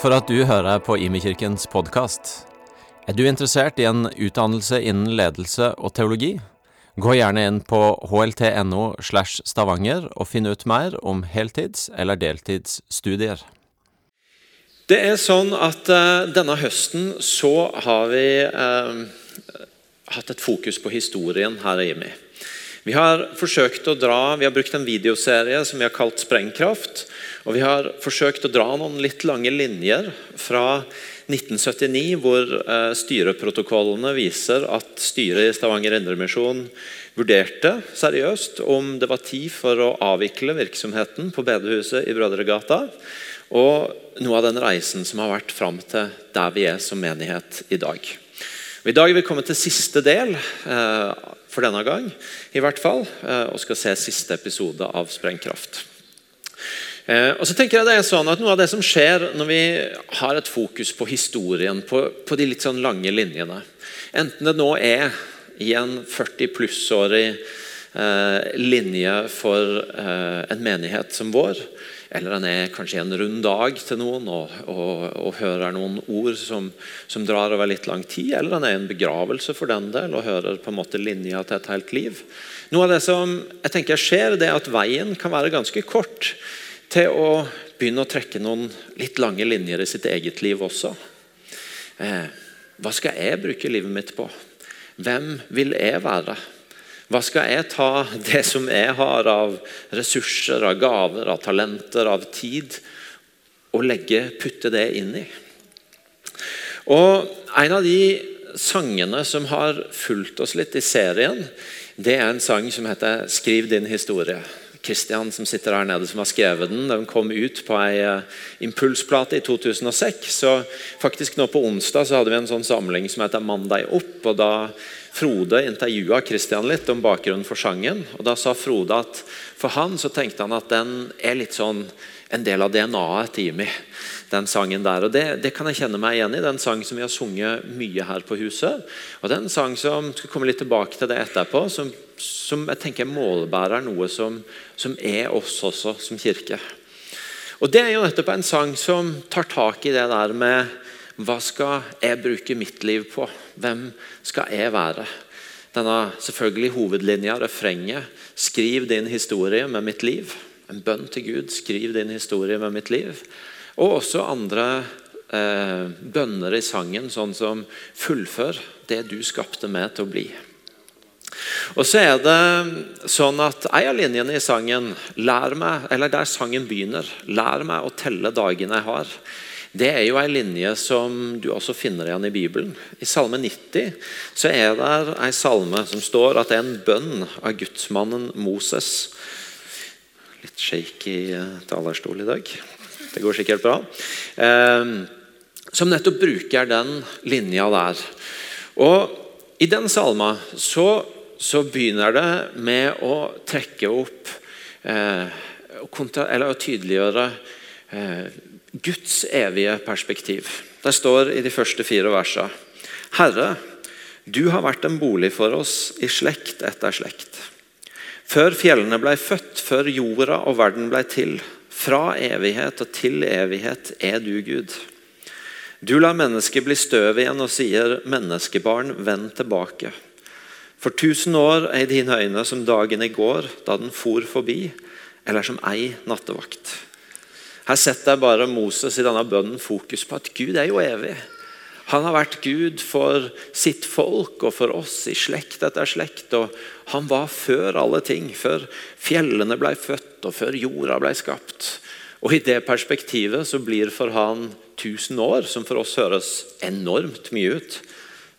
For at du hører på Imekirkens podkast. Er du interessert i en utdannelse innen ledelse og teologi? Gå gjerne inn på hlt.no slash stavanger og finn ut mer om heltids- eller deltidsstudier. Det er sånn at uh, denne høsten så har vi uh, hatt et fokus på historien her i IMI. Vi har forsøkt å dra, vi har brukt en videoserie som vi har kalt Sprengkraft. Og vi har forsøkt å dra noen litt lange linjer fra 1979, hvor eh, styreprotokollene viser at styret i Stavanger Indremisjon vurderte seriøst om det var tid for å avvikle virksomheten på bedehuset i Brødregata. Og noe av den reisen som har vært fram til der vi er som menighet i dag. Og I dag er vi kommet til siste del eh, for denne gang, i hvert fall, eh, og skal se siste episode av Sprengkraft. Eh, og så tenker jeg det er sånn at Noe av det som skjer når vi har et fokus på historien, på, på de litt sånn lange linjene Enten det nå er i en 40 plussårig eh, linje for eh, en menighet som vår, eller en er kanskje en rund dag til noen og, og, og hører noen ord som, som, drar over litt lang tid, eller en er en begravelse for den del og hører på en måte linja til et helt liv. Noe av det som jeg tenker skjer, det er at veien kan være ganske kort til å begynne å trekke noen litt lange linjer i sitt eget liv også. Eh, hva skal jeg bruke livet mitt på? Hvem vil jeg være? Hva skal jeg ta det som jeg har av ressurser, av gaver, av talenter, av tid, og legge, putte det inn i? Og En av de sangene som har fulgt oss litt i serien, det er en sang som heter 'Skriv din historie'. Kristian som sitter her nede som har skrevet den. Den kom ut på ei eh, impulsplate i 2006. så faktisk nå På onsdag så hadde vi en sånn samling som heter 'Mandag opp'. og Da Frode intervjua Kristian litt om bakgrunnen for sangen. og Da sa Frode at for han så tenkte han at den er litt sånn en del av DNA-et til Jimmy. Den sangen der, og det, det, kan jeg kjenne meg igjen i. Det er en sang som vi har sunget mye her på huset. Og det er en sang som skal komme litt tilbake til det etterpå, som, som jeg tenker målbærer noe som, som er oss også som kirke. Og Det er jo nettopp en sang som tar tak i det der med hva skal jeg bruke mitt liv på? Hvem skal jeg være? Denne selvfølgelig hovedlinja, refrenget. Skriv din historie med mitt liv. En bønn til Gud. Skriv din historie med mitt liv. Og også andre eh, bønner i sangen, sånn som 'fullfør det du skapte meg til å bli'. Og så er det sånn at En av linjene i sangen, lær meg, eller der sangen begynner, 'Lær meg å telle dagene jeg har', det er jo en linje som du også finner igjen i Bibelen. I Salme 90 så er det en salme som står at det er en bønn av gudsmannen Moses. Litt shaky eh, talerstol i dag. Det går sikkert bra. Eh, som nettopp bruker den linja der. Og I den salma så, så begynner det med å trekke opp eh, eller å tydeliggjøre eh, Guds evige perspektiv. Det står i de første fire versene. Herre, du har vært en bolig for oss i slekt etter slekt. Før fjellene blei født, før jorda og verden blei til, fra evighet og til evighet er du Gud. Du lar mennesket bli støv igjen og sier, 'Menneskebarn, vend tilbake'. For tusen år er dine øyne som dagen i går, da den for forbi, eller som ei nattevakt. Her setter jeg bare Moses i denne bønnen fokus på at Gud er jo evig. Han har vært Gud for sitt folk og for oss i slekt etter slekt. og Han var før alle ting, før fjellene ble født og før jorda ble skapt. Og I det perspektivet så blir for han 1000 år, som for oss høres enormt mye ut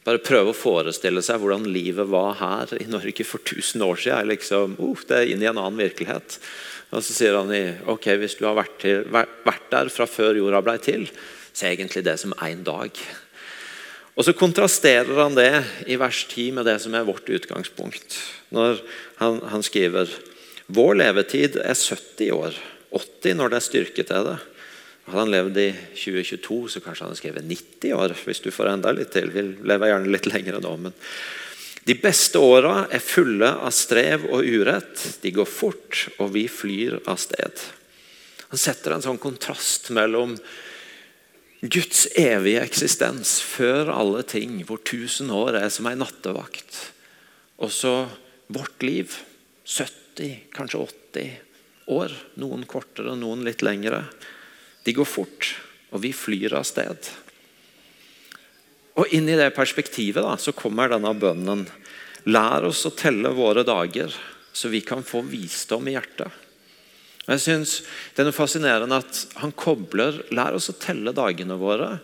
Bare prøve å forestille seg hvordan livet var her i Norge for 1000 år siden. Liksom, uh, det er inn i en annen virkelighet. Og Så sier han ok, hvis du har vært, til, vært der fra før jorda blei til, så er egentlig det som én dag. Og Så kontrasterer han det i vers 10 med det som er vårt utgangspunkt. Når han, han skriver vår levetid er 70 år, 80 når det er styrke til det. Hadde han levd i 2022, så kanskje han hadde skrevet 90 år. hvis du får enda litt til. Vi lever gjerne litt lenger nå, men de beste åra er fulle av strev og urett. De går fort, og vi flyr av sted. Han setter en sånn kontrast mellom Guds evige eksistens før alle ting, hvor tusen år er som ei nattevakt. Og så vårt liv. 70, kanskje 80 år. Noen kortere, noen litt lengre. De går fort, og vi flyr av sted. Og inn i det perspektivet da, så kommer denne bønnen. Lær oss å telle våre dager, så vi kan få visdom i hjertet. Jeg synes Det er noe fascinerende at han kobler Lær oss å telle dagene våre,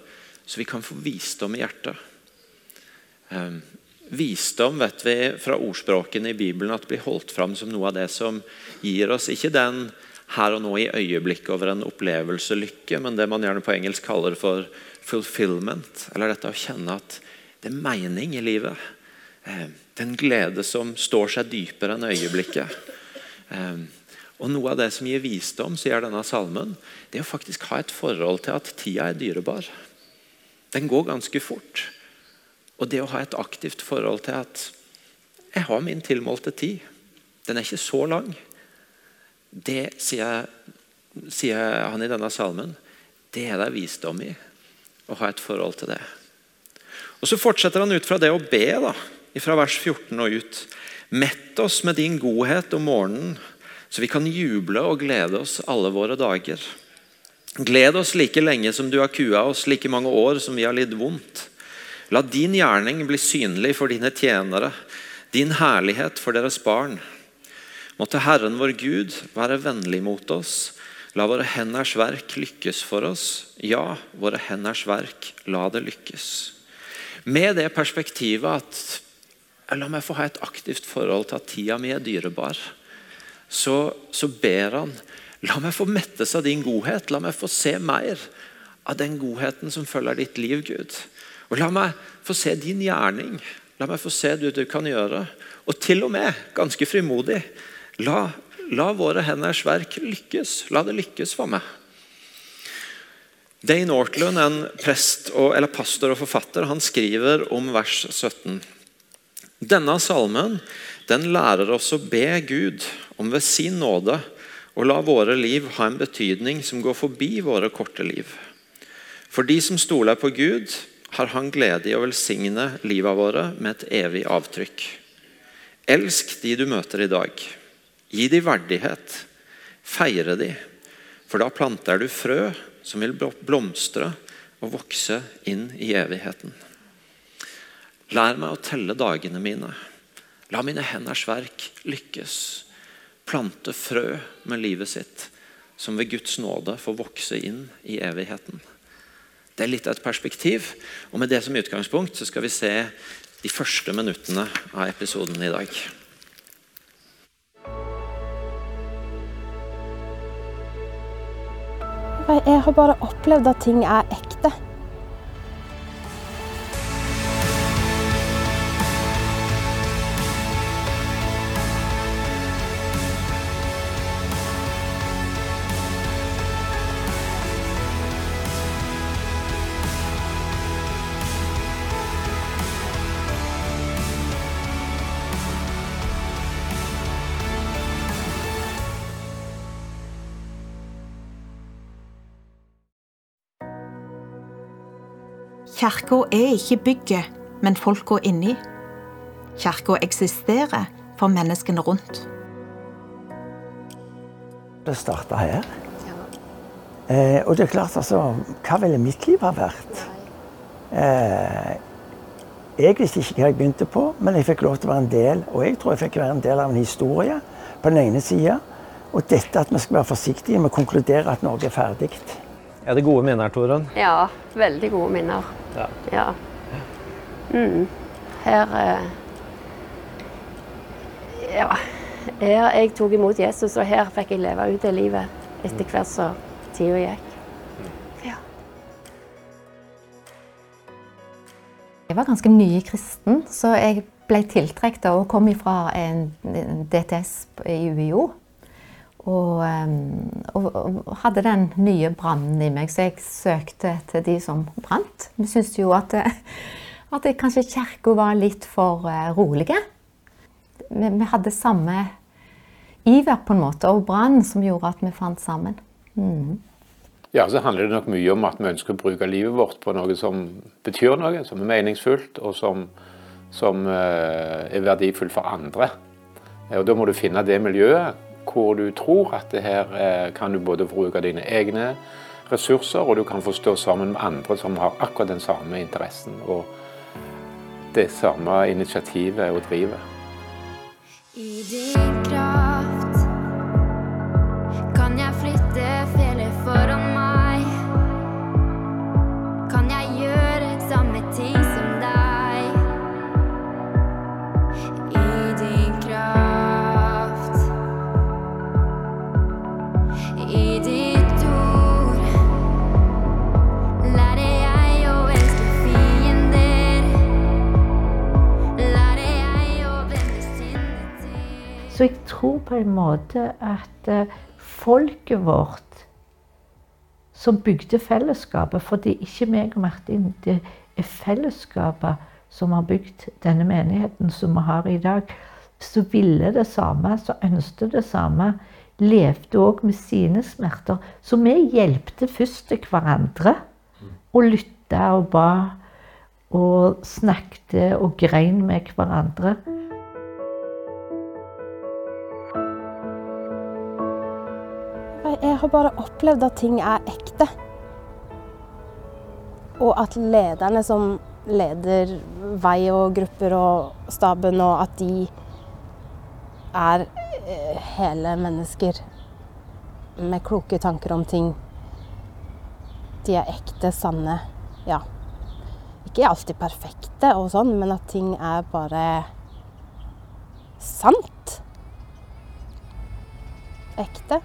så vi kan få visdom i hjertet. Um, visdom vet vi fra ordspråkene i Bibelen at blir holdt fram som noe av det som gir oss ikke den her og nå i øyeblikket over en opplevelse lykke, men det man gjerne på engelsk kaller for fulfillment. Eller dette å kjenne at det er mening i livet. Eh, den glede som står seg dypere enn øyeblikket. Eh, og Noe av det som gir visdom, sier denne salmen, det er å faktisk ha et forhold til at tida er dyrebar. Den går ganske fort. Og det å ha et aktivt forhold til at jeg har min tilmålte tid. Den er ikke så lang. Det sier, sier han i denne salmen. Det er det visdom i. Å ha et forhold til det. Og Så fortsetter han ut fra det å be, da, fra vers 14 og ut. Mett oss med din godhet om morgenen, så vi kan juble og glede oss alle våre dager. Gled oss like lenge som du har kua oss, like mange år som vi har lidd vondt. La din gjerning bli synlig for dine tjenere, din herlighet for deres barn. Måtte Herren vår Gud være vennlig mot oss. La våre henders verk lykkes for oss. Ja, våre henders verk, la det lykkes. Med det perspektivet at La meg få ha et aktivt forhold til at tida mi er dyrebar. Så, så ber han La meg få mettes av din godhet. La meg få se mer av den godheten som følger ditt liv, Gud. Og La meg få se din gjerning. La meg få se det du kan gjøre. Og til og med, ganske frimodig, la, la våre henders verk lykkes. La det lykkes for meg. Dane Ortlund, en prest og, eller pastor og forfatter, han skriver om vers 17. Denne salmen den lærer oss å be Gud om ved sin nåde å la våre liv ha en betydning som går forbi våre korte liv. For de som stoler på Gud, har Han glede i å velsigne livet våre med et evig avtrykk. Elsk de du møter i dag. Gi de verdighet. Feire de, for da planter du frø som vil blomstre og vokse inn i evigheten. Lær meg å telle dagene mine. La mine henders verk lykkes. Plante frø med livet sitt, som ved Guds nåde får vokse inn i evigheten. Det er litt av et perspektiv, og med det som utgangspunkt så skal vi se de første minuttene av episoden i dag. Jeg har bare opplevd at ting er ekte. Kirka er ikke bygget, men folka inni. Kirka eksisterer for menneskene rundt. Det starta her. Eh, og det er klart, altså Hva ville mitt liv ha vært? Eh, jeg visste ikke hva jeg begynte på, men jeg fikk lov til å være en del og jeg tror jeg fikk være en del av en historie på den ene sida. Og dette at vi skal være forsiktige med å konkludere at Norge er ferdig. Er det gode minner, Torunn? Ja, veldig gode minner. Ja. Ja. Mm. Her eh, Ja. Her jeg tok imot Jesus, og her fikk jeg leve ut det livet etter hvert som tida gikk. Ja. Jeg var ganske ny kristen, så jeg ble tiltrukket og kom fra en DTS i UiO. Og, og, og, hadde den nye brannen i meg, så jeg søkte til de som brant. Vi syntes jo at, at kanskje kirka var litt for rolige. Vi, vi, hadde samme iver på en måte, og brann som gjorde at vi fant sammen. Mm. ja, så handler det nok mye om at vi ønsker å bruke livet vårt på noe som betyr noe, som er meningsfullt, og som, som uh, er verdifullt for andre. Og Da må du finne det miljøet hvor du tror at det her uh, kan du både bruke dine egne ressurser, og du kan få stå sammen med andre som har akkurat den samme interessen og det samme initiativet og drivet. I din Så jeg tror på en måte at eh, folket vårt som bygde fellesskapet For det er ikke meg og Martin, det er fellesskapet som har bygd denne menigheten som vi har i dag. Så ville det samme, så ønsket det samme. Levde òg med sine smerter. Så vi hjelpte først til hverandre. Og lytta og ba. Og snakket og grein med hverandre. Jeg har bare opplevd at ting er ekte. Og at lederne som leder vei og grupper og staben, og at de er eh, hele mennesker med kloke tanker om ting. De er ekte, sanne. Ja. Ikke alltid perfekte og sånn, men at ting er bare sant. Ekte.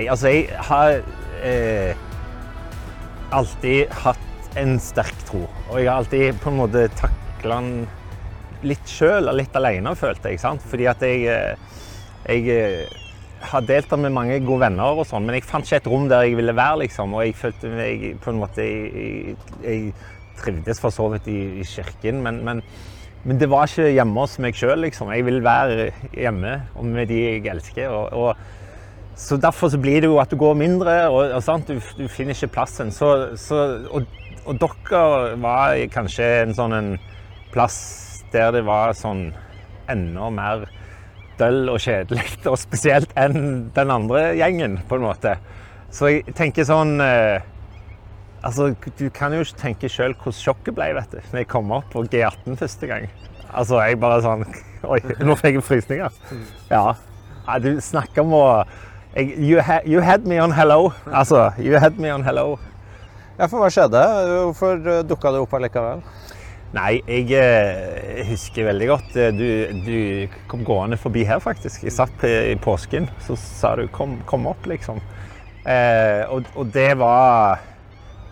Nei, altså jeg har eh, alltid hatt en sterk tro. Og jeg har alltid på en måte takla den litt sjøl og litt alene, følte jeg. sant? Fordi at jeg, eh, jeg eh, har delt med mange gode venner, og sånn, men jeg fant ikke et rom der jeg ville være. liksom, Og jeg følte meg på en måte Jeg, jeg trivdes for så vidt i, i kirken, men, men, men, det var ikke hjemme hos meg sjøl. Liksom. Jeg vil være hjemme med de jeg elsker. og, og så Derfor så blir det jo at du går mindre, og, og du, du, finner ikke plassen. Så, så, og, og, dere var kanskje en sånn en plass der det var sånn enda mer døll og kjedelig, og spesielt enn den andre gjengen, på en måte. Så jeg tenker sånn eh, Altså, du kan jo ikke tenke sjøl hvordan sjokket ble vet du, når jeg kom opp på G18 første gang. Altså, jeg bare sånn Oi, nå fikk jeg frysninger. Ja. ja du snakker om å You, ha, you, had me on hello. Altså, you had me on hello. Ja, for hva skjedde? Hvorfor eh, dukka det opp allikevel? Nei, jeg eh, husker veldig godt eh, du, du, kom gående forbi her, faktisk. Jeg satt i påsken, så sa du 'kom, kom opp', liksom. Eh, og, og, det var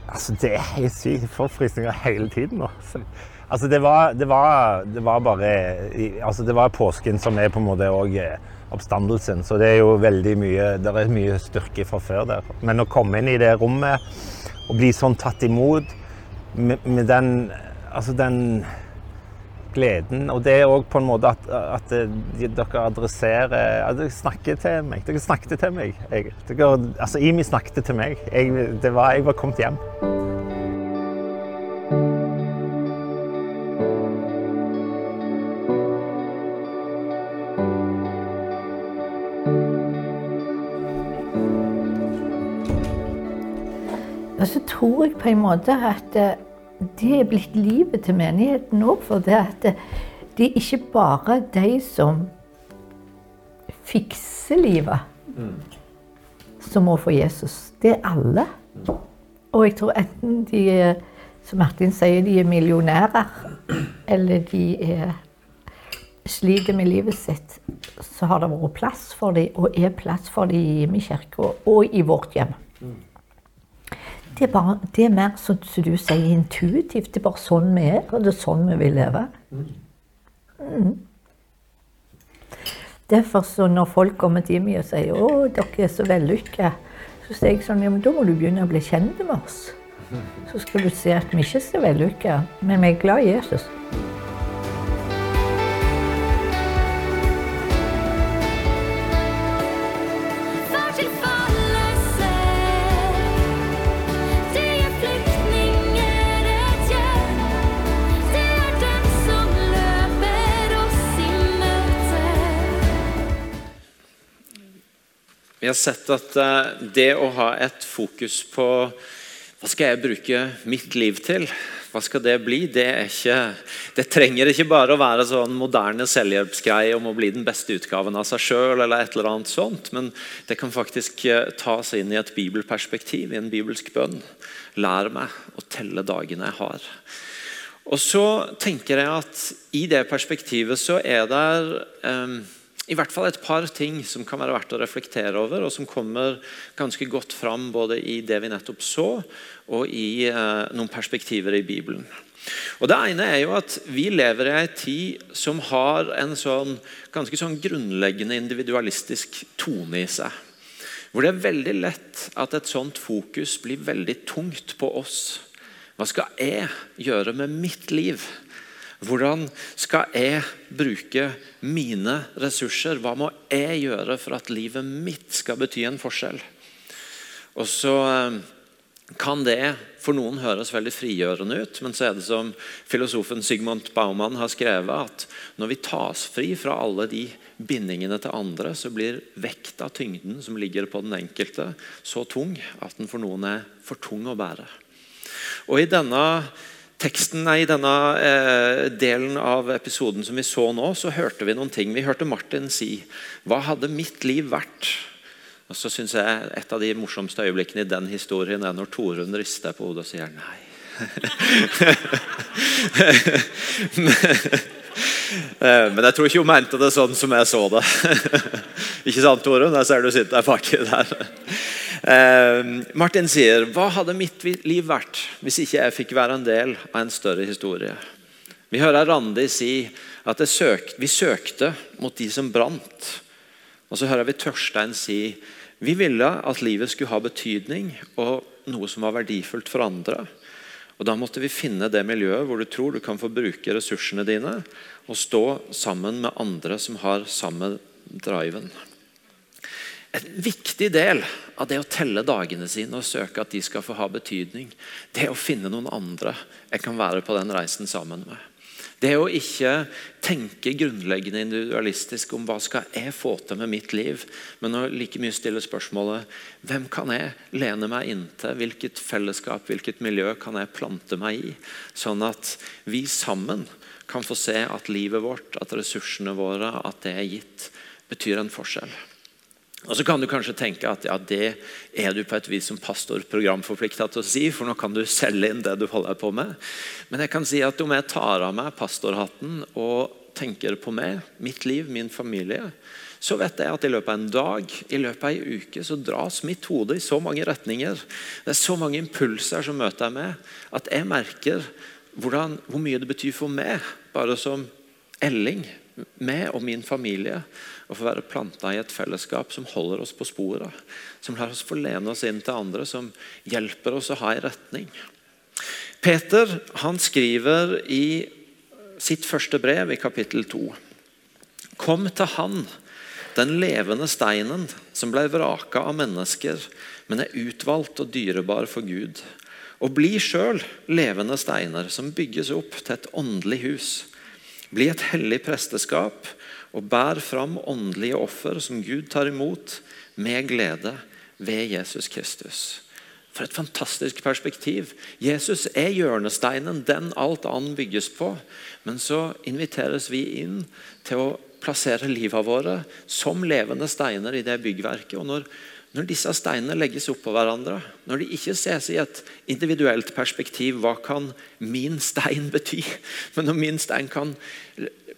Altså, det er helt sykt. Jeg får frysninger hele tiden nå. Altså, det var, det var, det var bare Altså, det var påsken som er på en måte òg oppstandelsen. Så det er jo veldig mye Det er mye styrke fra før der. Men å komme inn i det rommet og bli sånn tatt imot med, med den Altså den gleden. Og det er òg på en måte at, at dere adresserer at Dere snakker til meg. Dere snakket til meg. Jeg, dere, altså Imi snakket til meg. Jeg, var, jeg var kommet hjem. Tror jeg på en måte at eh, det er blitt livet til menigheten òg. For det at det er ikke bare de som fikser livet, som må få Jesus. Det er alle. Og jeg tror enten de er, som Martin sier, de er millionærer, eller de er sliter med livet sitt, så har det vært plass for dem, og er plass for dem i kirka og i vårt hjem. Det er, bare, det er mer som du sier, intuitivt. Det er bare sånn vi er, og det er sånn vi vil leve. Mm. Derfor så når folk kommer til meg og sier 'Å, dere er så vellykka', så sier jeg sånn Ja, men da må du begynne å bli kjent med oss. Så skal du se at vi ikke er så vellykka, men vi er glad i Jesus. Vi har sett at eh, det å ha et fokus på hva skal jeg bruke mitt liv til, hva skal det bli, det, ikke, det trenger ikke bare å være sånn moderne selvhjelpsgreie om å bli den beste utgaven av seg sjøl, eller et eller annet sånt, men det kan faktisk eh, tas inn i et bibelperspektiv, i en bibelsk bønn. Lær meg å telle dagene jeg har. Og så tenker jeg at i det perspektivet så er det eh, i hvert fall et par ting som kan være verdt å reflektere over, og som kommer ganske godt fram både i det vi nettopp så, og i eh, noen perspektiver i Bibelen. Og Det ene er jo at vi lever i ei tid som har en sånn ganske sånn grunnleggende individualistisk tone i seg. Hvor det er veldig lett at et sånt fokus blir veldig tungt på oss. Hva skal jeg gjøre med mitt liv? Hvordan skal jeg bruke mine ressurser? Hva må jeg gjøre for at livet mitt skal bety en forskjell? Og så eh, kan det for noen høres veldig frigjørende ut, men så er det som filosofen Sigmund Baumann har skrevet, at når vi tas fri fra alle de bindingene til andre, så blir vekta, tyngden som ligger på den enkelte, så tung at den for noen er for tung å bære. Og i denne teksten, I denne eh, delen av episoden som vi så nå, så hørte vi noen ting. Vi hørte Martin si 'Hva hadde mitt liv vært?' Og så synes jeg Et av de morsomste øyeblikkene i den historien er når Torunn rister på hodet og sier nei. Eh, Men jeg tror ikke hun mente det sånn som jeg så det. Ikke sant, Torunn? Jeg ser du sitter baki der. Eh, Martin sier, 'Hva hadde mitt liv vært hvis ikke jeg fikk være en del av en større historie?' Vi hører Randi si at søk, vi søkte mot de som brant. Og så hører vi Tørstein si vi ville at livet skulle ha betydning og noe som var verdifullt for andre. Og Da måtte vi finne det miljøet hvor du tror du kan få bruke ressursene dine og stå sammen med andre som har samme driven. En viktig del av det å telle dagene sine og søke at de skal få ha betydning, det er å finne noen andre jeg kan være på den reisen sammen med. Det å ikke tenke grunnleggende individualistisk om hva skal jeg få til med mitt liv, men å like mye stille spørsmålet hvem kan jeg lene meg inntil? Hvilket fellesskap, hvilket miljø kan jeg plante meg i? Sånn at vi sammen kan få se at livet vårt, at ressursene våre, at det er gitt, betyr en forskjell. Og Så kan du kanskje tenke at ja, det er du på et vis som pastor programforplikta til å si, for nå kan du selge inn det du holder på med. Men jeg kan si at om jeg tar av meg pastorhatten og tenker på meg, mitt liv, min familie, så vet jeg at i løpet av en dag, i løpet av ei uke, så dras mitt hode i så mange retninger. Det er så mange impulser som møter jeg med, at jeg merker hvordan, hvor mye det betyr for meg, bare som Elling, meg og min familie, å få være planta i et fellesskap som holder oss på sporet. Som lar oss få lene oss inn til andre, som hjelper oss å ha en retning. Peter han skriver i sitt første brev, i kapittel 2. Kom til Han, den levende steinen som ble vraka av mennesker, men er utvalgt og dyrebar for Gud. Og bli sjøl levende steiner som bygges opp til et åndelig hus. Bli et hellig presteskap og bær fram åndelige offer som Gud tar imot med glede ved Jesus Kristus. For et fantastisk perspektiv. Jesus er hjørnesteinen, den alt annet bygges på. Men så inviteres vi inn til å plassere livet våre som levende steiner i det byggverket. Og når, når disse steinene legges oppå hverandre, når de ikke ses i et individuelt perspektiv, hva kan min stein bety? Men når min stein kan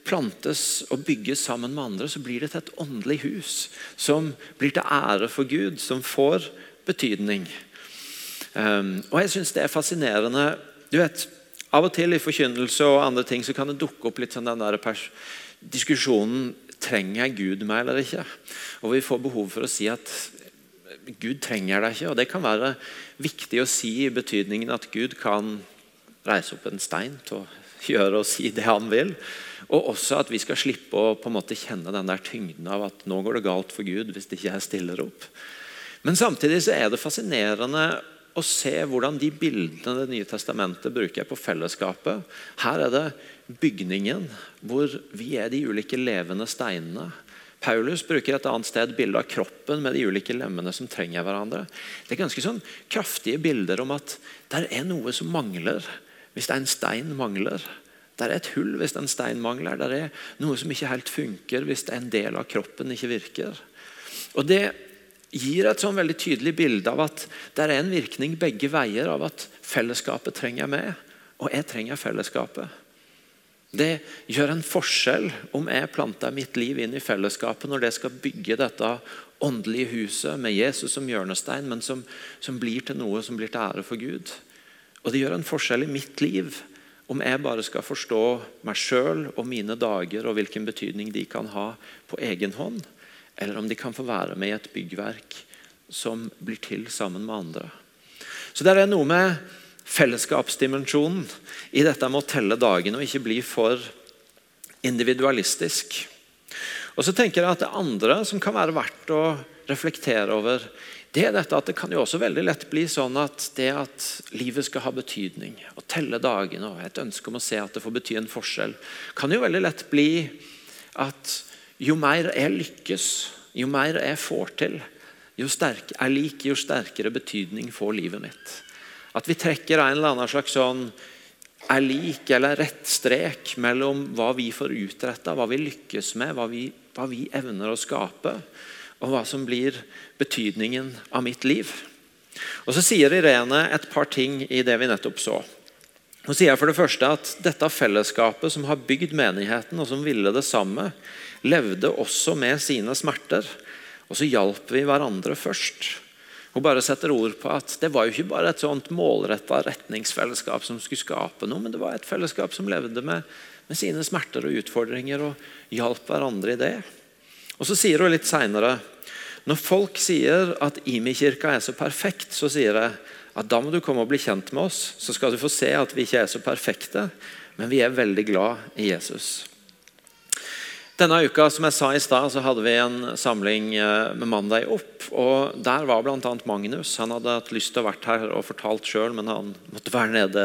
plantes og bygges sammen med andre, så blir det til et åndelig hus som blir til ære for Gud, som får betydning. Um, og jeg syns det er fascinerende du vet, Av og til i forkynnelse og andre ting så kan det dukke opp litt sånn den der diskusjonen trenger jeg Gud meg eller ikke. Og vi får behov for å si at Gud trenger deg ikke. Og det kan være viktig å si i betydningen at Gud kan reise opp en stein til å gjøre og si det han vil. Og også at vi skal slippe å på en måte kjenne den der tyngden av at nå går det galt for Gud hvis ikke jeg stiller opp. Men samtidig så er det fascinerende å se hvordan de bildene Det nye testamentet bruker på fellesskapet. Her er det bygningen hvor vi er de ulike levende steinene. Paulus bruker et annet sted bildet av kroppen med de ulike lemmene som trenger hverandre. Det er ganske sånn kraftige bilder om at det er noe som mangler hvis det er en stein mangler. Det er et hull hvis en stein mangler. Det er noe som ikke helt funker hvis en del av kroppen ikke virker. Og Det gir et sånn veldig tydelig bilde av at det er en virkning begge veier av at fellesskapet trenger meg, og jeg trenger fellesskapet. Det gjør en forskjell om jeg planter mitt liv inn i fellesskapet når det skal bygge dette åndelige huset med Jesus som hjørnestein, men som, som blir til noe som blir til ære for Gud. Og det gjør en forskjell i mitt liv om jeg bare skal forstå meg sjøl og mine dager og hvilken betydning de kan ha på egen hånd, eller om de kan få være med i et byggverk som blir til sammen med andre. Så det er noe med fellesskapsdimensjonen i dette med å telle dagene og ikke bli for individualistisk. Og så tenker jeg at Det andre som kan være verdt å reflektere over, det er dette at det kan jo også veldig lett bli sånn at det at livet skal ha betydning, å telle dagene og et ønske om å se at det får bety en forskjell, kan jo veldig lett bli at jo mer jeg lykkes, jo mer jeg får til, jo sterk, jeg liker, jo sterkere betydning får livet mitt. At vi trekker en eller annen slags sånn er lik eller rett strek mellom hva vi får utretta, hva vi lykkes med, hva vi, hva vi evner å skape, og hva som blir betydningen av mitt liv. Og Så sier Irene et par ting i det vi nettopp så. Hun sier for det første at dette fellesskapet som har bygd menigheten, og som ville det samme, levde også med sine smerter. Og så hjalp vi hverandre først. Hun bare setter ord på at Det var jo ikke bare et sånt målretta retningsfellesskap som skulle skape noe, men det var et fellesskap som levde med, med sine smerter og utfordringer og hjalp hverandre i det. Og Så sier hun litt seinere når folk sier at Imi-kirka er så perfekt, så sier jeg at da må du komme og bli kjent med oss, så skal du få se at vi ikke er så perfekte, men vi er veldig glad i Jesus. Denne uka som jeg sa i sted, så hadde vi en samling eh, med Mandag opp. og Der var bl.a. Magnus. Han hadde hatt lyst til å vært her og fortalt sjøl, men han måtte være nede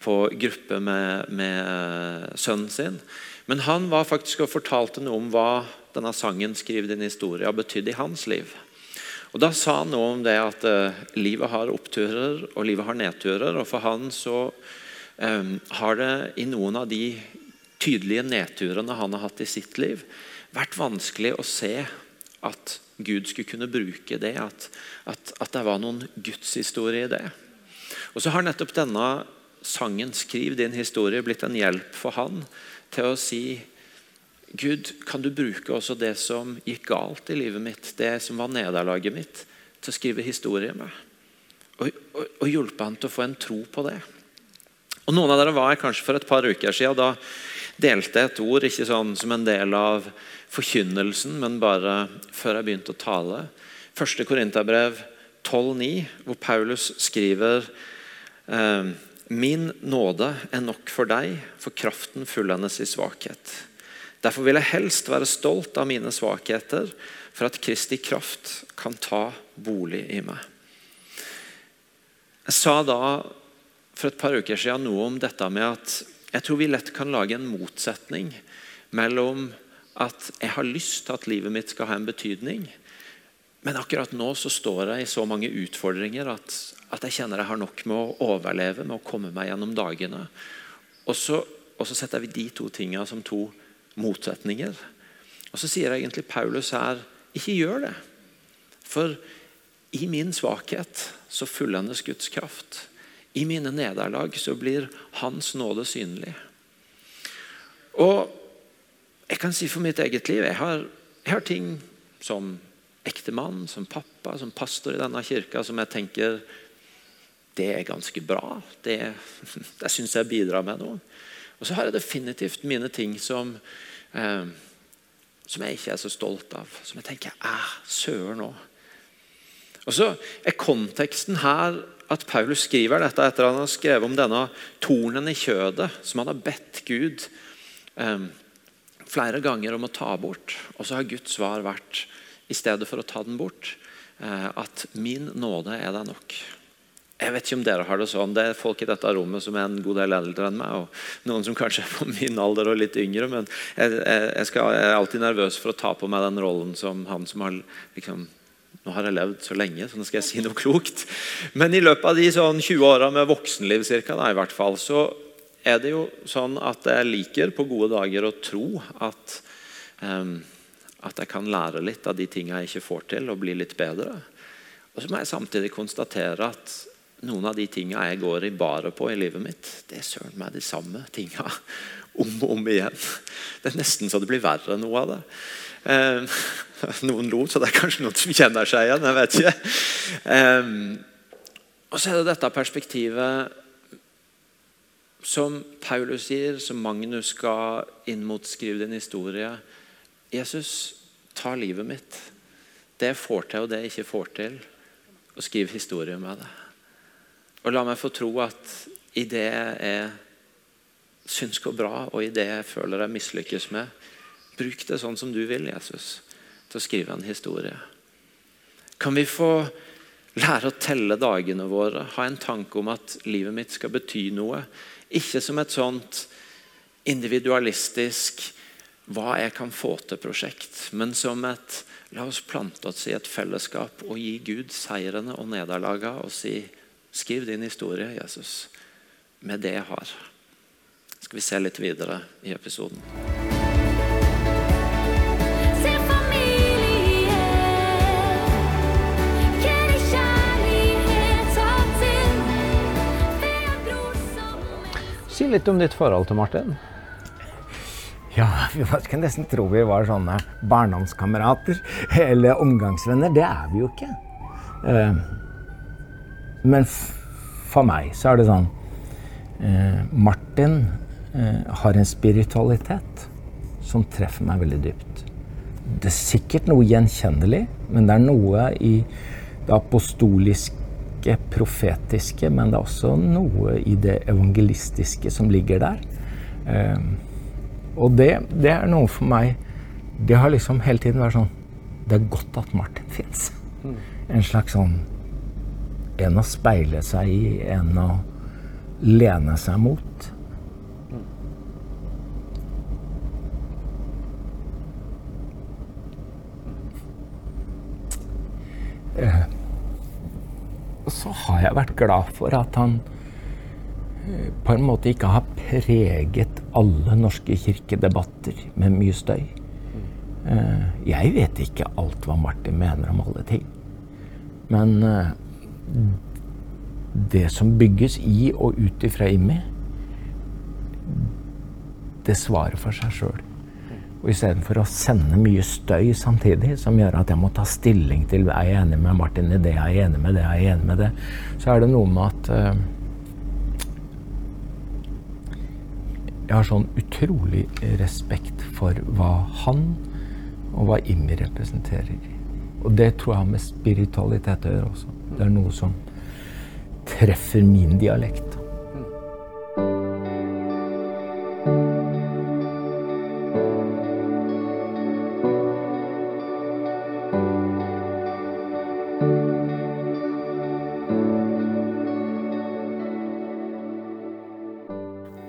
på gruppe med, med sønnen sin. Men han var faktisk og fortalte noe om hva denne sangen 'Skriv din historie' har betydd i hans liv. Og Da sa han noe om det at eh, livet har oppturer og livet har nedturer. og For han så eh, har det i noen av de tydelige nedturene han har hatt i sitt liv, vært vanskelig å se at Gud skulle kunne bruke det. At, at, at det var noen gudshistorie i det. Og så har nettopp denne sangen 'Skriv din historie' blitt en hjelp for han til å si Gud, kan du bruke også det som gikk galt i livet mitt, det som var nederlaget mitt, til å skrive historie med? Og, og, og hjelpe han til å få en tro på det. Og Noen av dere var her kanskje for et par uker siden. Da delte jeg et ord ikke sånn som en del av forkynnelsen, men bare før jeg begynte å tale. Første Korinterbrev 12,9, hvor Paulus skriver eh, Min nåde er nok for deg, for kraften fullendes i svakhet. Derfor vil jeg helst være stolt av mine svakheter, for at Kristi kraft kan ta bolig i meg. Jeg sa da for et par uker siden noe om dette med at jeg tror vi lett kan lage en motsetning mellom at jeg har lyst til at livet mitt skal ha en betydning, men akkurat nå så står jeg i så mange utfordringer at, at jeg kjenner jeg har nok med å overleve, med å komme meg gjennom dagene. Og så, og så setter vi de to tingene som to motsetninger. Og så sier egentlig Paulus her ikke gjør det. For i min svakhet så fullendes Guds kraft. I mine nederlag så blir Hans nåde synlig. Og jeg kan si for mitt eget liv jeg har, jeg har ting som ektemann, som pappa, som pastor i denne kirka som jeg tenker det er ganske bra. Det, det syns jeg bidrar med noe. Og så har jeg definitivt mine ting som, eh, som jeg ikke er så stolt av. Som jeg tenker Æh, søren òg. Og så er konteksten her at Paulus skriver dette etter at han har skrevet om denne tornen i kjødet som han har bedt Gud eh, flere ganger om å ta bort. Og så har Guds svar vært, i stedet for å ta den bort, eh, at 'min nåde er deg nok'. Jeg vet ikke om dere har det sånn. Det er folk i dette rommet som er en god del eldre enn meg, og noen som kanskje er på min alder og litt yngre. Men jeg, jeg, skal, jeg er alltid nervøs for å ta på meg den rollen som han som har liksom, Nå har jeg levd så lenge, så nå skal jeg si noe klokt. Men i løpet av de sånn 20 åra med voksenliv cirka, da, i hvert fall, så er det jo sånn at jeg liker på gode dager å tro at, um, at jeg kan lære litt av de tingene jeg ikke får til, og bli litt bedre. Og så må jeg samtidig konstatere at noen av de tingene jeg går i baret på i livet mitt, det er søren meg de samme tingene om og om igjen. Det er nesten så det blir verre noe av det. Eh, noen lo, så det er kanskje noen som kjenner seg igjen. jeg vet ikke. Eh, og så er det dette perspektivet som Paulus sier, som Magnus skal inn mot skrive din historie. Jesus, ta livet mitt. Det jeg får til, og det jeg ikke får til. Og skriv historie med det. Og la meg få tro at i det jeg syns går bra, og i det jeg føler jeg mislykkes med, bruk det sånn som du vil, Jesus, til å skrive en historie. Kan vi få lære å telle dagene våre, ha en tanke om at livet mitt skal bety noe? Ikke som et sånt individualistisk hva jeg kan få til-prosjekt, men som et la oss plante oss i et fellesskap og gi Gud seirene og nederlagene og si Skriv din historie, Jesus, med det jeg har. Skal vi se litt videre i episoden. Si litt om ditt forhold til Martin. Ja, vi skulle nesten tro vi var sånne barndomskamerater eller omgangsvenner. Det er vi jo ikke. Eh, Men for meg så er det sånn eh, Martin eh, har en spiritualitet som treffer meg veldig dypt. Det er sikkert noe gjenkjennelig, men det er noe i det apostoliske, profetiske, men det er også noe i det evangelistiske som ligger der. Eh, og det, det er noe for meg Det har liksom hele tiden vært sånn Det er godt at Martin fins. En slags sånn En å speile seg i, en å lene seg mot. Eh, så har jeg vært glad for at han eh, på en måte ikke har preget alle norske kirkedebatter med mye støy. Eh, Jeg vet ikke alt hva Martin mener om alle ting. Men det som bygges i og ut ifra IMI, det svarer for seg sjøl. Og istedenfor å sende mye støy samtidig, som gjør at jeg må ta stilling til er jeg enig med Martin i det, er jeg enig med det, er jeg enig med det, så er det noe med at uh, jeg har sånn utrolig respekt for hva han og hva Immi representerer. Og det tror jeg har med spiritualitet å gjøre også. Det er noe som treffer min dialekt.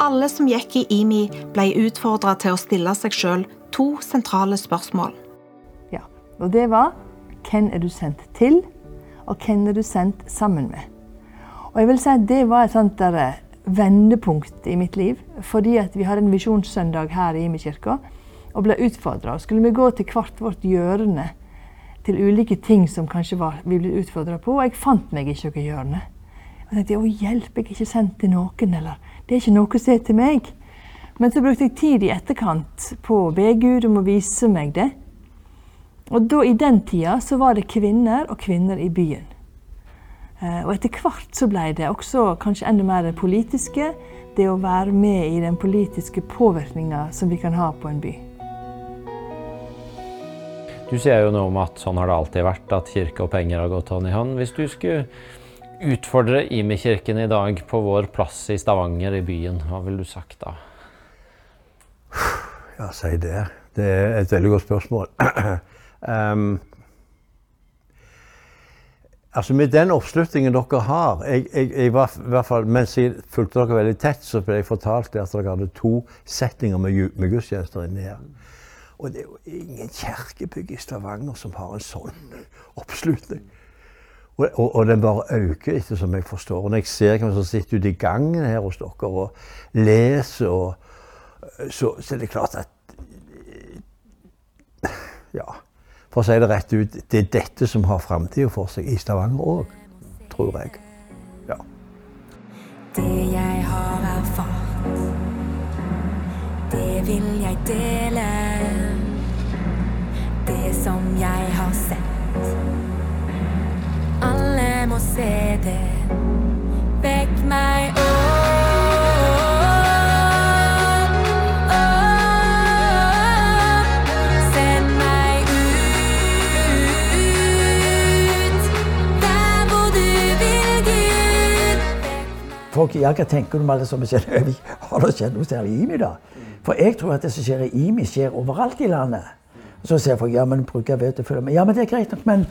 Alle som gikk i IMI, ble utfordra til å stille seg sjøl to sentrale spørsmål. Ja, og det var hvem er du sendt til, og hvem er du sendt sammen med. Og jeg vil si at Det var et sånt der eh, vendepunkt i mitt liv. Fordi at vi hadde en visjonssøndag her i Imi-kirka og ble utfordra. Skulle vi gå til hvert vårt hjørne til ulike ting som kanskje var, vi ble utfordra på, og jeg fant meg ikke noe hjørne. Jeg tenkte å hjelp, jeg er ikke sendt til noen, eller det er ikke noe som er til meg. Men så brukte jeg tid i etterkant på å be Gud om å vise meg det. Og da, i den tida så var det kvinner og kvinner i byen. Eh, Og etter hvert så ble det også kanskje enda mer det politiske. Det å være med i den politiske påvirkninga som vi kan ha på en by. Du sier jo noe om at sånn har det alltid vært, at kirke og penger har gått hånd i hånd. Hvis du skulle utfordre Imi-kirken i dag på vår plass i Stavanger, i byen, hva ville du sagt da? Ja, si det. Det er et veldig godt spørsmål. Um, altså Med den oppslutningen dere har jeg, jeg, jeg var, hvert fall, Mens jeg fulgte dere veldig tett, så ble jeg fortalt at dere hadde to setninger med, med gudstjenester inni her. Og det er jo ingen kirkebygg i Stavanger som har en sånn oppslutning. Og, og, og den bare øker, etter som jeg forstår. Og når jeg ser hvem som sitter ute i gangen her hos dere og leser, og, så, så er det klart at Ja, for å si det rett ut, det er dette som har framtida for seg i Stavanger òg, tror jeg. Ja. Det jeg har erfart, det vil jeg dele. Det som jeg har sett, alle må se det. Vekk meg opp, Folk ja, hva tenker om alle som skjer? «Øy, Har det skjedd noe særlig i IMI, da? For jeg tror at det som skjer i IMI, skjer overalt i landet. Så sier folk ja, men bruker å følge med. Ja, men det er greit nok, men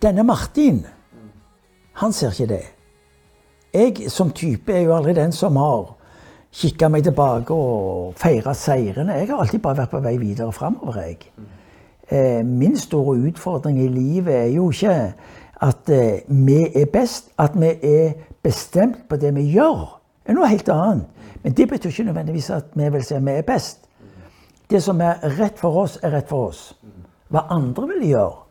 denne Martin, han ser ikke det. Jeg som type er jo aldri den som har kikka meg tilbake og feira seirene. Jeg har alltid bare vært på vei videre framover, jeg. Eh, min store utfordring i livet er jo ikke at eh, vi er best, at vi er bestemt på det vi gjør, er noe helt annet. Men det betyr ikke nødvendigvis at vi vil si at vi er best. Det som er rett for oss, er rett for oss. Hva andre vil gjøre,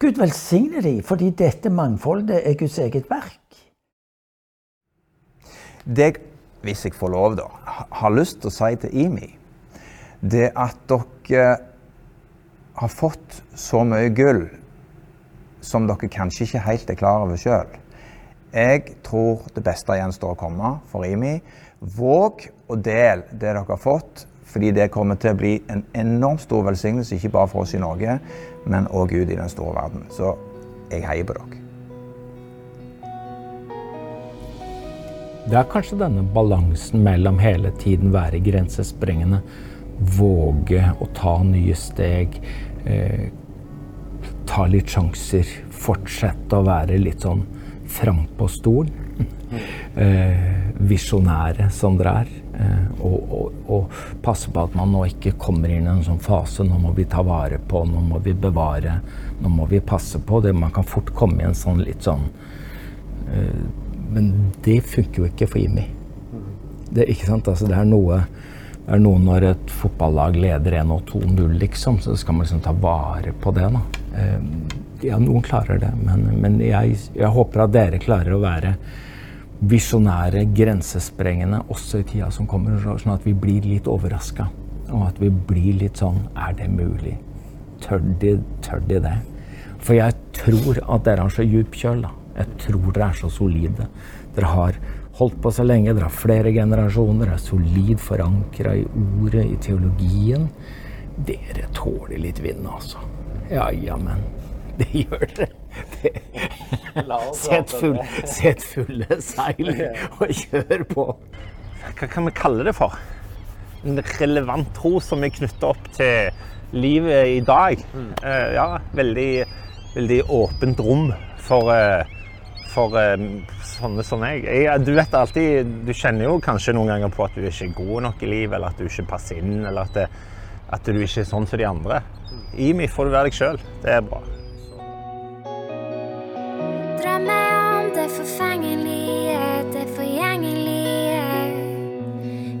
Gud velsigne dem, fordi dette mangfoldet er Guds eget verk. Det jeg, hvis jeg får lov, da, har lyst til å si til IMI, det at dere har fått så mye gull som dere kanskje ikke helt er klar over sjøl. Jeg tror det beste gjenstår å komme for IMI. Våg å dele det dere har fått, fordi det kommer til å bli en enormt stor velsignelse, ikke bare for oss i Norge, men òg ut i den store verden. Så jeg heier på dere. Det er kanskje denne balansen mellom hele tiden være grensesprengende, våge å ta nye steg, eh, ta litt sjanser, fortsette å være litt sånn frampå stolen. Eh, Visjonære som dere er. Eh, og, og, og passe på at man nå ikke kommer inn i en sånn fase. Nå må vi ta vare på, nå må vi bevare, nå må vi passe på. Det, man kan fort komme i en sånn litt sånn eh, Men det funker jo ikke for Jimmy. Det, ikke sant? Altså, det er noe det er noe når et fotballag leder 1 og 2-0, liksom, så skal man liksom ta vare på det. da. Ja, noen klarer det, men, men jeg, jeg håper at dere klarer å være visjonære, grensesprengende også i tida som kommer, så- sånn at vi blir litt overraska. Og at vi blir litt sånn Er det mulig? Tør de, tør de det? For jeg tror at dere har så djup kjøl. da. Jeg tror dere er så solide. Dere har holdt på så lenge, dere har flere generasjoner, dere er solid forankra i ordet, i teologien. Dere tåler litt vind, altså. Ja, jammen. Det gjør dere. Det. Sett, full, sett fulle seil og kjør på. Hva kan vi kalle det for? En relevant tro som er knytta opp til livet i dag. Uh, ja, veldig, veldig åpent rom for, uh, for um, sånne som jeg. jeg. Du vet alltid, du kjenner jo kanskje noen ganger på at du ikke er god nok i livet, eller at du ikke passer inn, eller at, det, at du ikke er sånn som de andre. I meg får du være deg sjøl. Det er bra. Drømmer om det forfengelige, det forgjengelige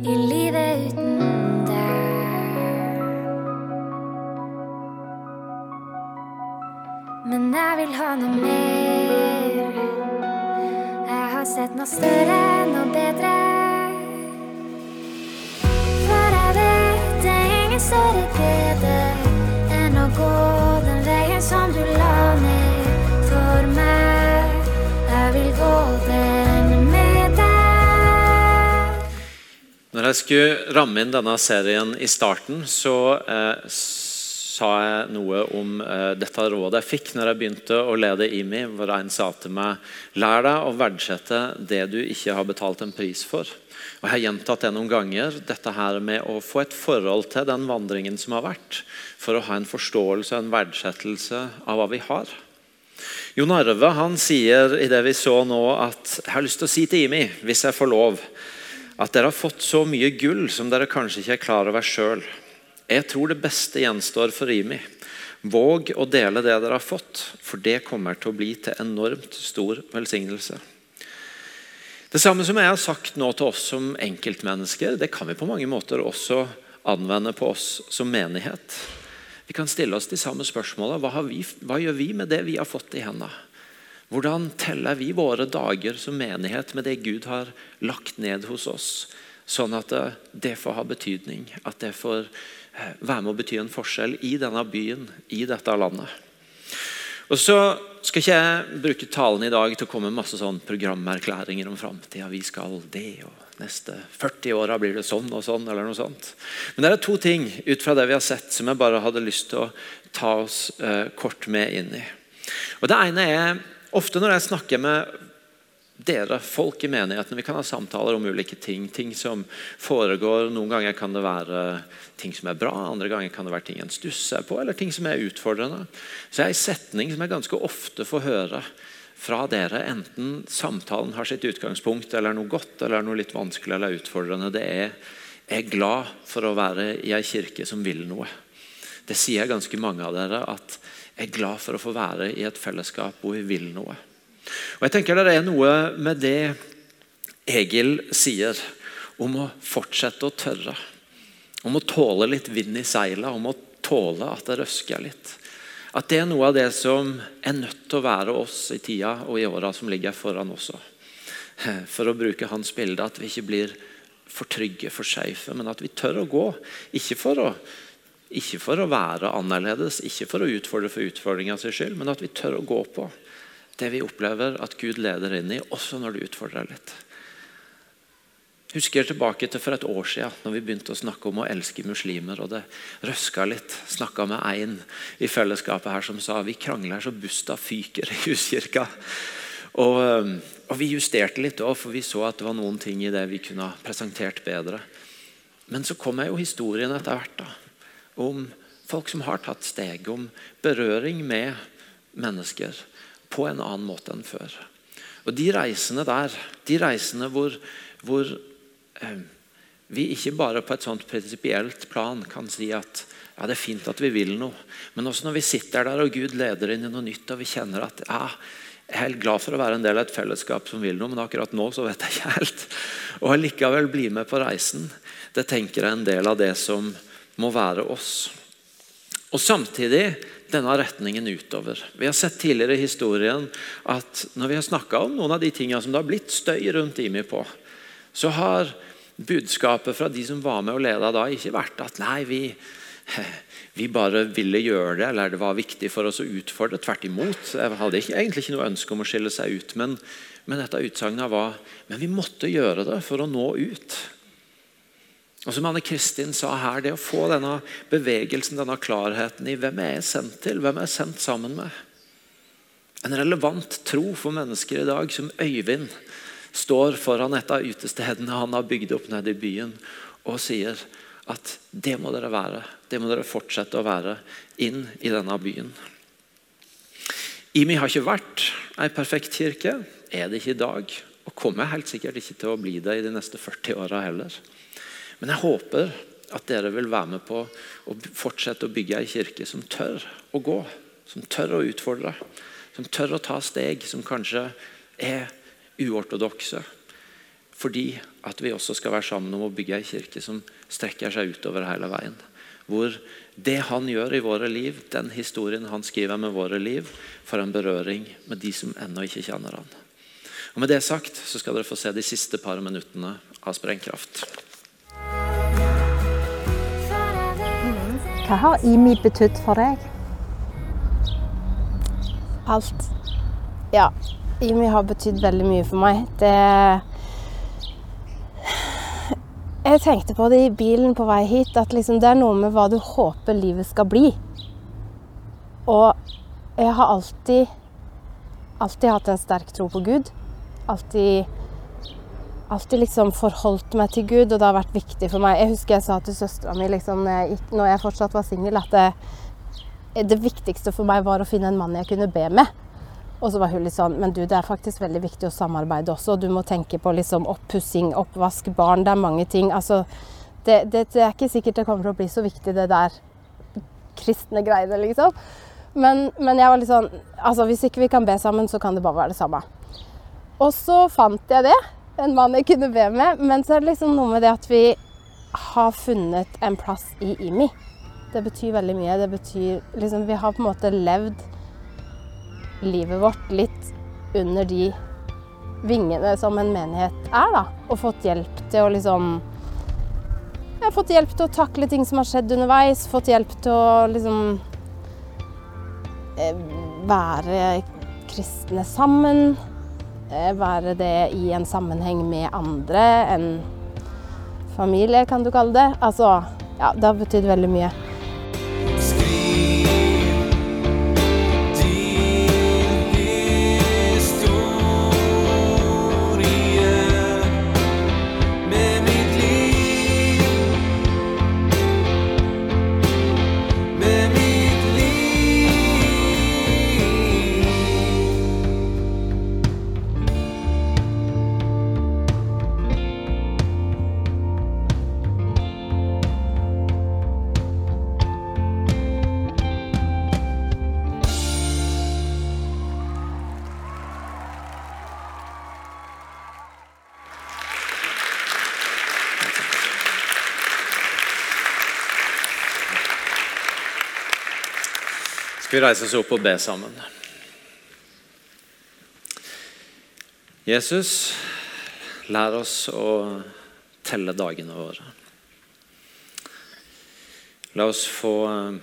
i livet uten deg. Men jeg vil ha noe mer. Jeg har sett noe større, noe bedre. For jeg vet det er ingen større glede jeg skulle ramme inn denne serien i starten, så eh, sa jeg noe om eh, dette rådet jeg fikk når jeg begynte å lede IMI, hvor en sa til meg lær deg å verdsette det du ikke har betalt en pris for. Og Jeg har gjentatt det noen ganger, dette her med å få et forhold til den vandringen som har vært, for å ha en forståelse og en verdsettelse av hva vi har. Jon Arve han sier i det vi så nå, at jeg har lyst til å si til IMI, hvis jeg får lov, at dere har fått så mye gull som dere kanskje ikke er klar over sjøl. Jeg tror det beste gjenstår for Rimi. Våg å dele det dere har fått, for det kommer til å bli til enormt stor velsignelse. Det samme som jeg har sagt nå til oss som enkeltmennesker, det kan vi på mange måter også anvende på oss som menighet. Vi kan stille oss de samme spørsmålene. Hva, hva gjør vi med det vi har fått i hendene? Hvordan teller vi våre dager som menighet med det Gud har lagt ned hos oss, sånn at det, får ha betydning, at det får eh, være med å bety en forskjell i denne byen, i dette landet? Og så skal ikke jeg bruke talen i dag til å komme med masse sånn programerklæringer om framtida. Vi skal det, og neste 40 åra blir det sånn og sånn. eller noe sånt. Men det er to ting ut fra det vi har sett som jeg bare hadde lyst til å ta oss eh, kort med inn i. Og Det ene er ofte når jeg snakker med dere, folk i menigheten, vi kan ha samtaler om ulike ting. Ting som foregår. Noen ganger kan det være ting som er bra, andre ganger kan det være ting en stusser på, eller ting som er utfordrende. Så er en setning som jeg ganske ofte får høre fra dere, enten samtalen har sitt utgangspunkt eller noe godt eller noe litt vanskelig eller utfordrende, det er jeg er glad for å være i ei kirke som vil noe. Det sier ganske mange av dere, at jeg er glad for å få være i et fellesskap hvor vi vil noe. Og jeg tenker Det er noe med det Egil sier om å fortsette å tørre. Om å tåle litt vind i seila, om å tåle at det røsker litt. At det er noe av det som er nødt til å være oss i tida og i åra som ligger foran også. For å bruke hans bilde, at vi ikke blir for trygge, for skeive, men at vi tør å gå. Ikke for å, ikke for å være annerledes, ikke for å utfordre for utfordringa sin skyld, men at vi tør å gå på det vi opplever at Gud leder inn i, også når det utfordrer litt. Husker tilbake til for et år siden, når vi begynte å snakke om å elske muslimer. og Det røska litt. Snakka med en i fellesskapet her som sa vi krangler så busta fyker i huskirka. Og, og Vi justerte litt òg, for vi så at det var noen ting i det vi kunne ha presentert bedre. Men så kom jeg jo historien etter hvert da, om folk som har tatt steg, om berøring med mennesker på en annen måte enn før. Og De reisene der, de reisene hvor, hvor eh, vi ikke bare på et sånt prinsipielt plan kan si at ja, det er fint at vi vil noe, men også når vi sitter der og Gud leder inn i noe nytt, og vi kjenner at ja, jeg er helt glad for å være en del av et fellesskap som vil noe, men akkurat nå så vet jeg ikke helt. Og allikevel bli med på reisen. Det tenker jeg er en del av det som må være oss. Og samtidig denne retningen utover. Vi har sett tidligere i historien at når vi har snakka om noen av de tingene som det har blitt støy rundt IMI på, så har budskapet fra de som var med og leda da, ikke vært at nei, vi, vi bare ville gjøre det, eller det var viktig for oss å utfordre. Tvert imot. Jeg hadde ikke, egentlig ikke noe ønske om å skille seg ut. Men, men dette utsagnet var men vi måtte gjøre det for å nå ut. Og som Anne Kristin sa her, det å få denne bevegelsen, denne klarheten i hvem er jeg sendt til, hvem er jeg sendt sammen med. En relevant tro for mennesker i dag, som Øyvind står foran et av utestedene han har bygd opp nede i byen, og sier at det må dere være. Det må dere fortsette å være inn i denne byen. IMI har ikke vært ei perfekt kirke, er det ikke i dag, og kommer helt sikkert ikke til å bli det i de neste 40 åra heller. Men jeg håper at dere vil være med på å fortsette å bygge ei kirke som tør å gå, som tør å utfordre, som tør å ta steg som kanskje er uortodokse. Fordi at vi også skal være sammen om å bygge ei kirke som strekker seg utover hele veien. Hvor det han gjør i våre liv, den historien han skriver med våre liv, får en berøring med de som ennå ikke kjenner han. Og Med det sagt så skal dere få se de siste par minuttene av Sprengkraft. Hva har IMI betydd for deg? Alt. Ja. Imi har betydd veldig mye for meg. Det Jeg tenkte på det i bilen på vei hit, at liksom det er noe med hva du håper livet skal bli. Og jeg har alltid alltid hatt en sterk tro på Gud. Alltid alltid liksom forholdt meg til Gud, og det har vært viktig for meg. Jeg husker jeg sa til søstera mi liksom, når, jeg, fortsatt var singel, at det, det viktigste for meg var å finne en mann jeg kunne be med. Og så var hun litt sånn Men du, det er faktisk veldig viktig å samarbeide også. Du må tenke på liksom oppussing, oppvask, barn. Det er mange ting. Altså, det, det, det er ikke sikkert det kommer til å bli så viktig, det der kristne greiene, liksom. Men, men jeg var litt sånn Altså, hvis ikke vi kan be sammen, så kan det bare være det samme. Og så fant jeg det. En mann jeg kunne be med. Men så er det liksom noe med det at vi har funnet en plass i IMI. Det betyr veldig mye. Det betyr liksom Vi har på en måte levd livet vårt litt under de vingene som en menighet er, da. Og fått hjelp til å liksom Jeg har fått hjelp til å takle ting som har skjedd underveis. Fått hjelp til å liksom eh, være kristne sammen. Eh, Være det i en sammenheng med andre. En familie, kan du kalle det. Altså, ja, det har betydd veldig mye. Reise oss opp og be sammen? Jesus, lær oss å telle dagene våre. La oss få eh,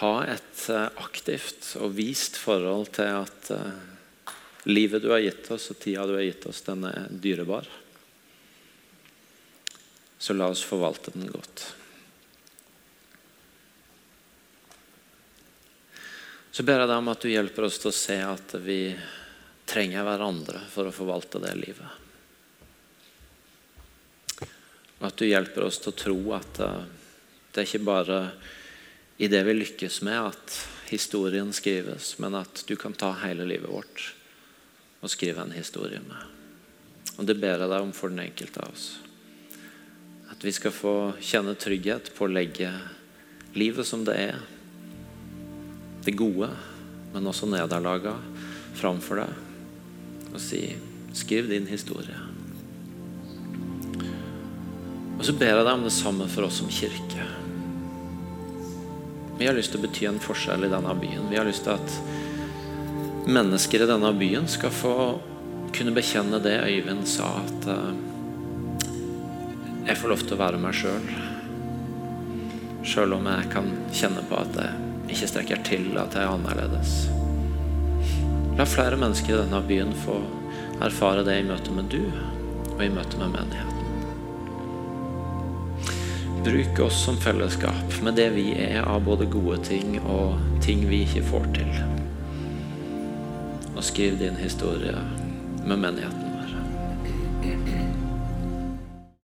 ha et eh, aktivt og vist forhold til at eh, livet du har gitt oss, og tida du har gitt oss, den er dyrebar. Så la oss forvalte den godt. Så ber jeg deg om at du hjelper oss til å se at vi trenger hverandre for å forvalte det livet. Og at du hjelper oss til å tro at eh, det er ikke bare i det vi lykkes med at historien skrives, men at du kan ta hele livet vårt og skrive en historie med. Og det ber jeg deg om for den enkelte av oss. At vi skal få kjenne trygghet på å legge livet som det er, det gode, men også nederlaga framfor deg, og si skriv din historie. Og så ber jeg deg om det samme for oss som kirke. Vi har lyst til å bety en forskjell i denne byen. Vi har lyst til at mennesker i denne byen skal få kunne bekjenne det Øyvind sa, at eh, jeg får lov til å være meg sjøl. Sjøl om jeg kan kjenne på at jeg ikke strekker til, at jeg er annerledes. La flere mennesker i denne byen få erfare det i møte med du og i møte med menigheten. Bruk oss som fellesskap med det vi er av både gode ting og ting vi ikke får til. Og skriv din historie med menigheten.